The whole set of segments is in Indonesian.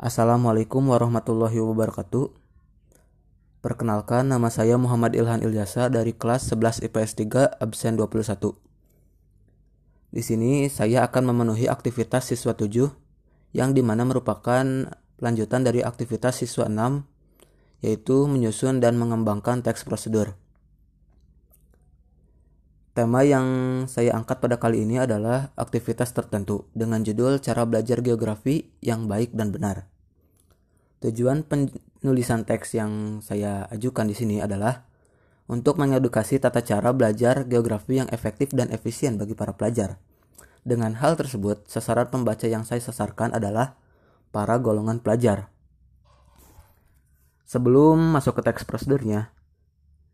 Assalamualaikum warahmatullahi wabarakatuh. Perkenalkan nama saya Muhammad Ilhan Ilyasa dari kelas 11 IPS 3 absen 21. Di sini saya akan memenuhi aktivitas siswa 7 yang di mana merupakan lanjutan dari aktivitas siswa 6 yaitu menyusun dan mengembangkan teks prosedur. Tema yang saya angkat pada kali ini adalah aktivitas tertentu dengan judul cara belajar geografi yang baik dan benar. Tujuan penulisan teks yang saya ajukan di sini adalah untuk mengedukasi tata cara belajar geografi yang efektif dan efisien bagi para pelajar. Dengan hal tersebut, sasaran pembaca yang saya sasarkan adalah para golongan pelajar. Sebelum masuk ke teks prosedurnya,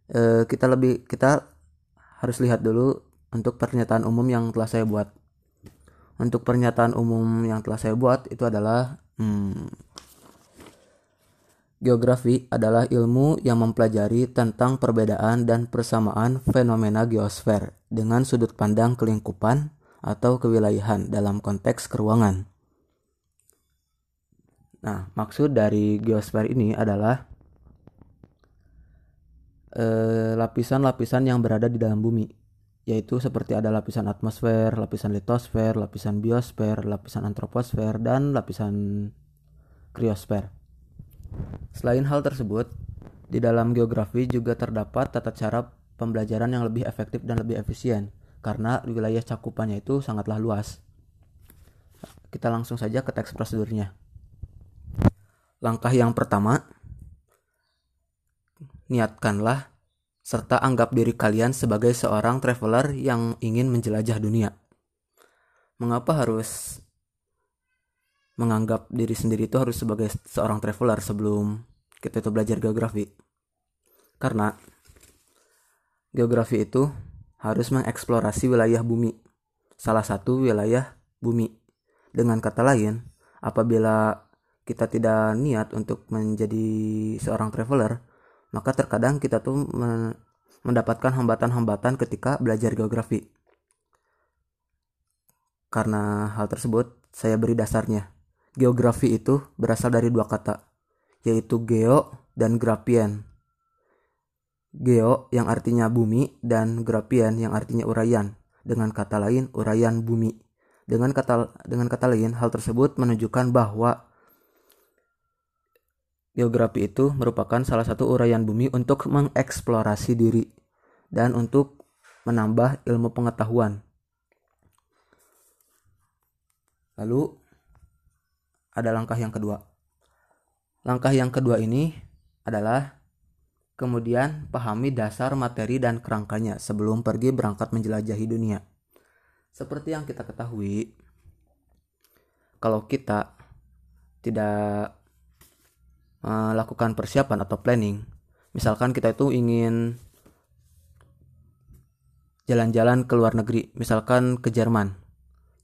eh, kita lebih kita harus lihat dulu untuk pernyataan umum yang telah saya buat. Untuk pernyataan umum yang telah saya buat itu adalah hmm, geografi adalah ilmu yang mempelajari tentang perbedaan dan persamaan fenomena geosfer dengan sudut pandang kelingkupan atau kewilayahan dalam konteks keruangan. Nah, maksud dari geosfer ini adalah Eh, lapisan-lapisan yang berada di dalam bumi, yaitu seperti ada lapisan atmosfer, lapisan litosfer, lapisan biosfer, lapisan antroposfer, dan lapisan kriosfer. Selain hal tersebut, di dalam geografi juga terdapat tata cara pembelajaran yang lebih efektif dan lebih efisien karena wilayah cakupannya itu sangatlah luas. Kita langsung saja ke teks prosedurnya. Langkah yang pertama, niatkanlah serta anggap diri kalian sebagai seorang traveler yang ingin menjelajah dunia. Mengapa harus menganggap diri sendiri itu harus sebagai seorang traveler sebelum kita itu belajar geografi? Karena geografi itu harus mengeksplorasi wilayah bumi, salah satu wilayah bumi. Dengan kata lain, apabila kita tidak niat untuk menjadi seorang traveler, maka terkadang kita tuh mendapatkan hambatan-hambatan ketika belajar geografi. Karena hal tersebut, saya beri dasarnya. Geografi itu berasal dari dua kata, yaitu geo dan grapien. Geo yang artinya bumi dan grapien yang artinya urayan. Dengan kata lain, urayan bumi. Dengan kata dengan kata lain, hal tersebut menunjukkan bahwa Geografi itu merupakan salah satu uraian bumi untuk mengeksplorasi diri dan untuk menambah ilmu pengetahuan. Lalu ada langkah yang kedua. Langkah yang kedua ini adalah kemudian pahami dasar materi dan kerangkanya sebelum pergi berangkat menjelajahi dunia. Seperti yang kita ketahui, kalau kita tidak melakukan persiapan atau planning misalkan kita itu ingin jalan-jalan ke luar negeri misalkan ke Jerman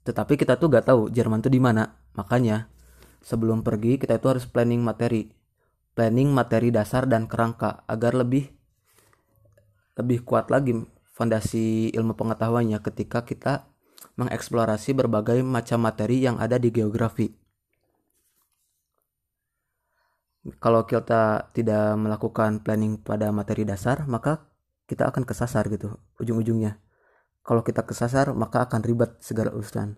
tetapi kita tuh gak tahu Jerman tuh di mana makanya sebelum pergi kita itu harus planning materi. Planning materi dasar dan kerangka agar lebih lebih kuat lagi fondasi ilmu pengetahuannya ketika kita mengeksplorasi berbagai macam materi yang ada di geografi. Kalau kita tidak melakukan planning pada materi dasar maka kita akan kesasar gitu ujung-ujungnya. Kalau kita kesasar maka akan ribet segala urusan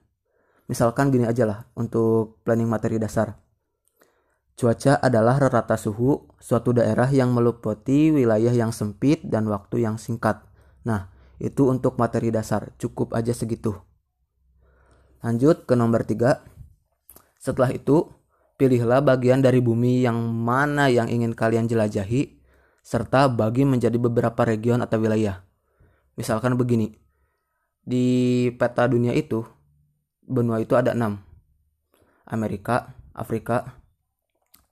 misalkan gini aja lah untuk planning materi dasar. Cuaca adalah rata suhu suatu daerah yang meliputi wilayah yang sempit dan waktu yang singkat. Nah itu untuk materi dasar. Cukup aja segitu. Lanjut ke nomor 3 setelah itu Pilihlah bagian dari bumi yang mana yang ingin kalian jelajahi, serta bagi menjadi beberapa region atau wilayah. Misalkan begini, di peta dunia itu, benua itu ada enam. Amerika, Afrika,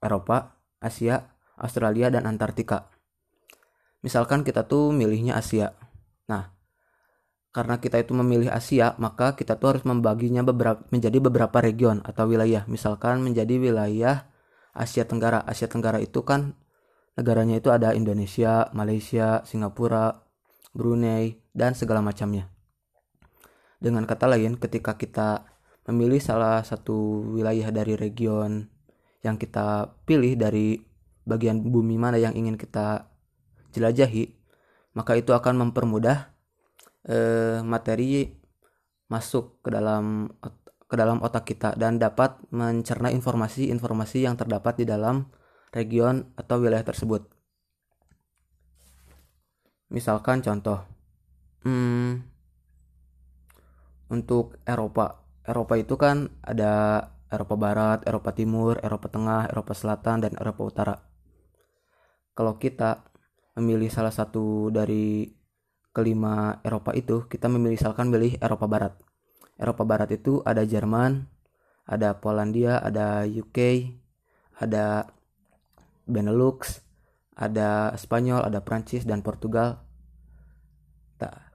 Eropa, Asia, Australia, dan Antartika. Misalkan kita tuh milihnya Asia. Nah, karena kita itu memilih Asia, maka kita tuh harus membaginya beberapa menjadi beberapa region atau wilayah. Misalkan menjadi wilayah Asia Tenggara. Asia Tenggara itu kan negaranya itu ada Indonesia, Malaysia, Singapura, Brunei, dan segala macamnya. Dengan kata lain, ketika kita memilih salah satu wilayah dari region yang kita pilih dari bagian bumi mana yang ingin kita jelajahi, maka itu akan mempermudah eh, materi masuk ke dalam ke dalam otak kita dan dapat mencerna informasi-informasi yang terdapat di dalam region atau wilayah tersebut. Misalkan contoh, hmm, untuk Eropa, Eropa itu kan ada Eropa Barat, Eropa Timur, Eropa Tengah, Eropa Selatan, dan Eropa Utara. Kalau kita memilih salah satu dari kelima Eropa itu, kita memilih misalkan milih Eropa Barat. Eropa Barat itu ada Jerman, ada Polandia, ada UK, ada Benelux, ada Spanyol, ada Prancis dan Portugal.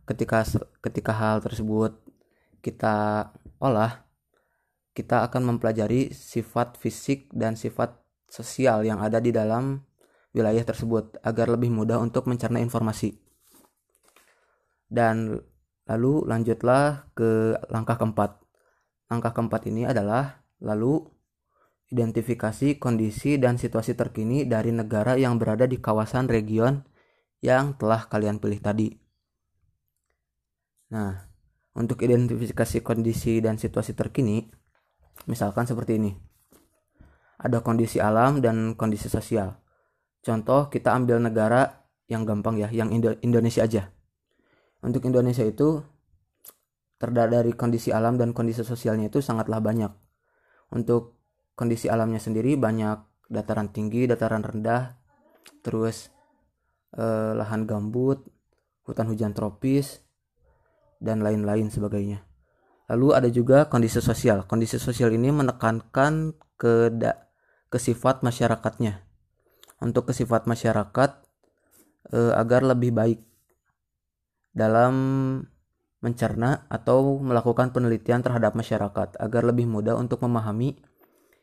Ketika ketika hal tersebut kita olah, kita akan mempelajari sifat fisik dan sifat sosial yang ada di dalam wilayah tersebut agar lebih mudah untuk mencerna informasi. Dan lalu lanjutlah ke langkah keempat. Langkah keempat ini adalah lalu identifikasi kondisi dan situasi terkini dari negara yang berada di kawasan region yang telah kalian pilih tadi. Nah, untuk identifikasi kondisi dan situasi terkini, misalkan seperti ini. Ada kondisi alam dan kondisi sosial. Contoh, kita ambil negara yang gampang ya, yang Indonesia aja. Untuk Indonesia itu terdapat dari kondisi alam dan kondisi sosialnya itu sangatlah banyak. Untuk kondisi alamnya sendiri banyak dataran tinggi, dataran rendah, terus eh, lahan gambut, hutan hujan tropis, dan lain-lain sebagainya. Lalu ada juga kondisi sosial. Kondisi sosial ini menekankan ke da, ke sifat masyarakatnya. Untuk ke sifat masyarakat eh, agar lebih baik dalam mencerna atau melakukan penelitian terhadap masyarakat agar lebih mudah untuk memahami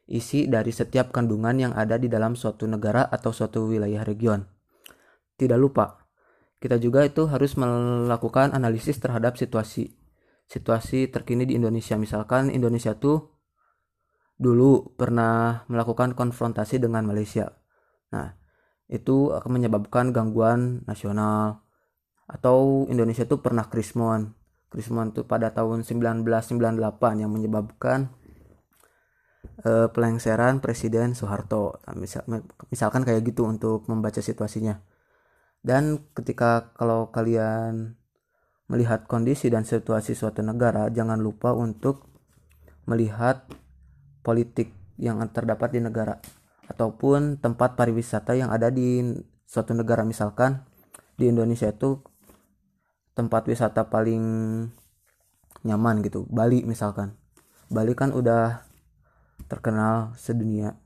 isi dari setiap kandungan yang ada di dalam suatu negara atau suatu wilayah region. Tidak lupa, kita juga itu harus melakukan analisis terhadap situasi situasi terkini di Indonesia. Misalkan Indonesia tuh dulu pernah melakukan konfrontasi dengan Malaysia. Nah, itu akan menyebabkan gangguan nasional atau Indonesia tuh pernah krismon. Krismon tuh pada tahun 1998 yang menyebabkan uh, pelengseran Presiden Soeharto. Nah, misal, misalkan kayak gitu untuk membaca situasinya. Dan ketika kalau kalian melihat kondisi dan situasi suatu negara, jangan lupa untuk melihat politik yang terdapat di negara ataupun tempat pariwisata yang ada di suatu negara misalkan di Indonesia itu tempat wisata paling nyaman gitu Bali misalkan Bali kan udah terkenal sedunia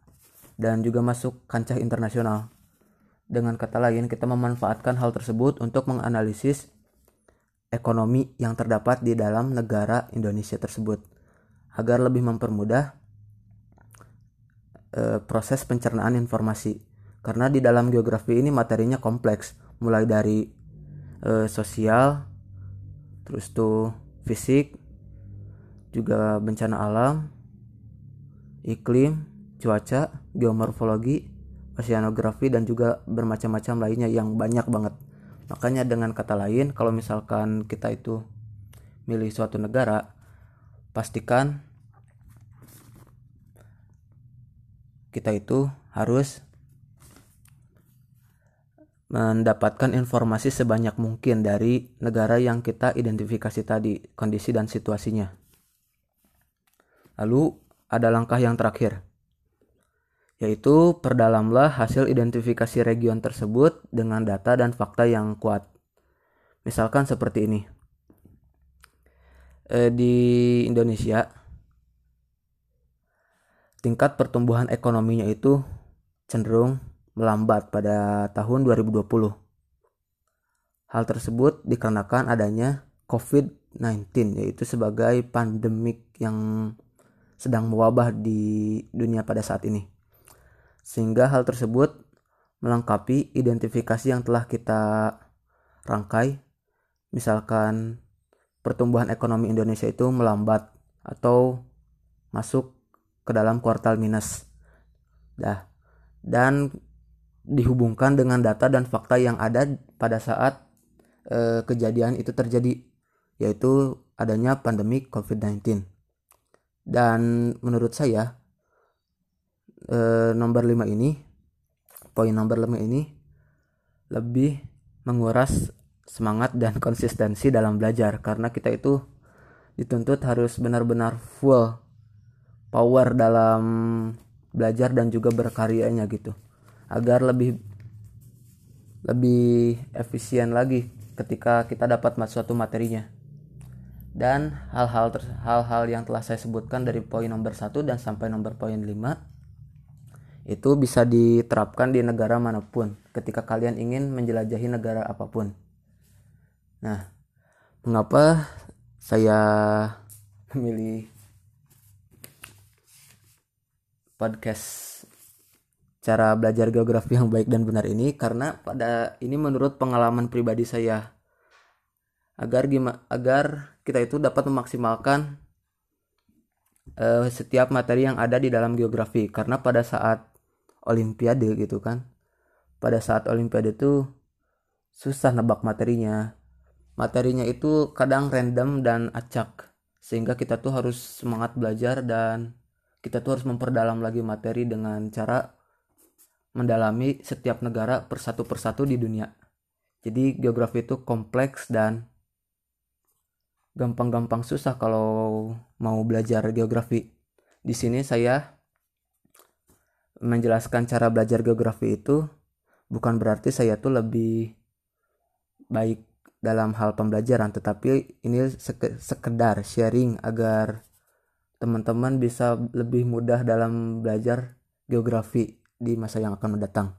dan juga masuk kancah internasional. Dengan kata lain, kita memanfaatkan hal tersebut untuk menganalisis ekonomi yang terdapat di dalam negara Indonesia tersebut agar lebih mempermudah e, proses pencernaan informasi. Karena di dalam geografi ini materinya kompleks, mulai dari e, sosial, terus tuh fisik, juga bencana alam, iklim, cuaca, geomorfologi, oceanografi dan juga bermacam-macam lainnya yang banyak banget. Makanya dengan kata lain, kalau misalkan kita itu milih suatu negara, pastikan kita itu harus mendapatkan informasi sebanyak mungkin dari negara yang kita identifikasi tadi, kondisi dan situasinya. Lalu ada langkah yang terakhir, yaitu perdalamlah hasil identifikasi region tersebut dengan data dan fakta yang kuat. Misalkan seperti ini. E, di Indonesia, tingkat pertumbuhan ekonominya itu cenderung melambat pada tahun 2020. Hal tersebut dikarenakan adanya COVID-19 yaitu sebagai pandemik yang sedang mewabah di dunia pada saat ini. Sehingga hal tersebut melengkapi identifikasi yang telah kita rangkai. Misalkan pertumbuhan ekonomi Indonesia itu melambat atau masuk ke dalam kuartal minus. dah dan dihubungkan dengan data dan fakta yang ada pada saat eh, kejadian itu terjadi yaitu adanya pandemi COVID-19 dan menurut saya eh, nomor 5 ini poin nomor 5 ini lebih menguras semangat dan konsistensi dalam belajar. Karena kita itu dituntut harus benar-benar full power dalam belajar dan juga berkaryanya gitu. Agar lebih lebih efisien lagi ketika kita dapat suatu materinya. Dan hal-hal hal-hal yang telah saya sebutkan dari poin nomor 1 dan sampai nomor poin 5 itu bisa diterapkan di negara mana pun ketika kalian ingin menjelajahi negara apa pun. Nah, mengapa saya memilih podcast cara belajar geografi yang baik dan benar ini karena pada ini menurut pengalaman pribadi saya agar agar kita itu dapat memaksimalkan uh, setiap materi yang ada di dalam geografi karena pada saat olimpiade gitu kan pada saat olimpiade itu susah nebak materinya materinya itu kadang random dan acak sehingga kita tuh harus semangat belajar dan kita tuh harus memperdalam lagi materi dengan cara mendalami setiap negara persatu persatu di dunia. Jadi geografi itu kompleks dan gampang-gampang susah kalau mau belajar geografi. Di sini saya menjelaskan cara belajar geografi itu bukan berarti saya tuh lebih baik dalam hal pembelajaran tetapi ini sekedar sharing agar teman-teman bisa lebih mudah dalam belajar geografi di masa yang akan mendatang.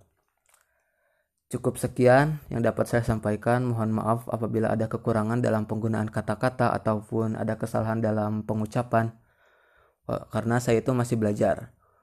Cukup sekian yang dapat saya sampaikan. Mohon maaf apabila ada kekurangan dalam penggunaan kata-kata ataupun ada kesalahan dalam pengucapan. Karena saya itu masih belajar.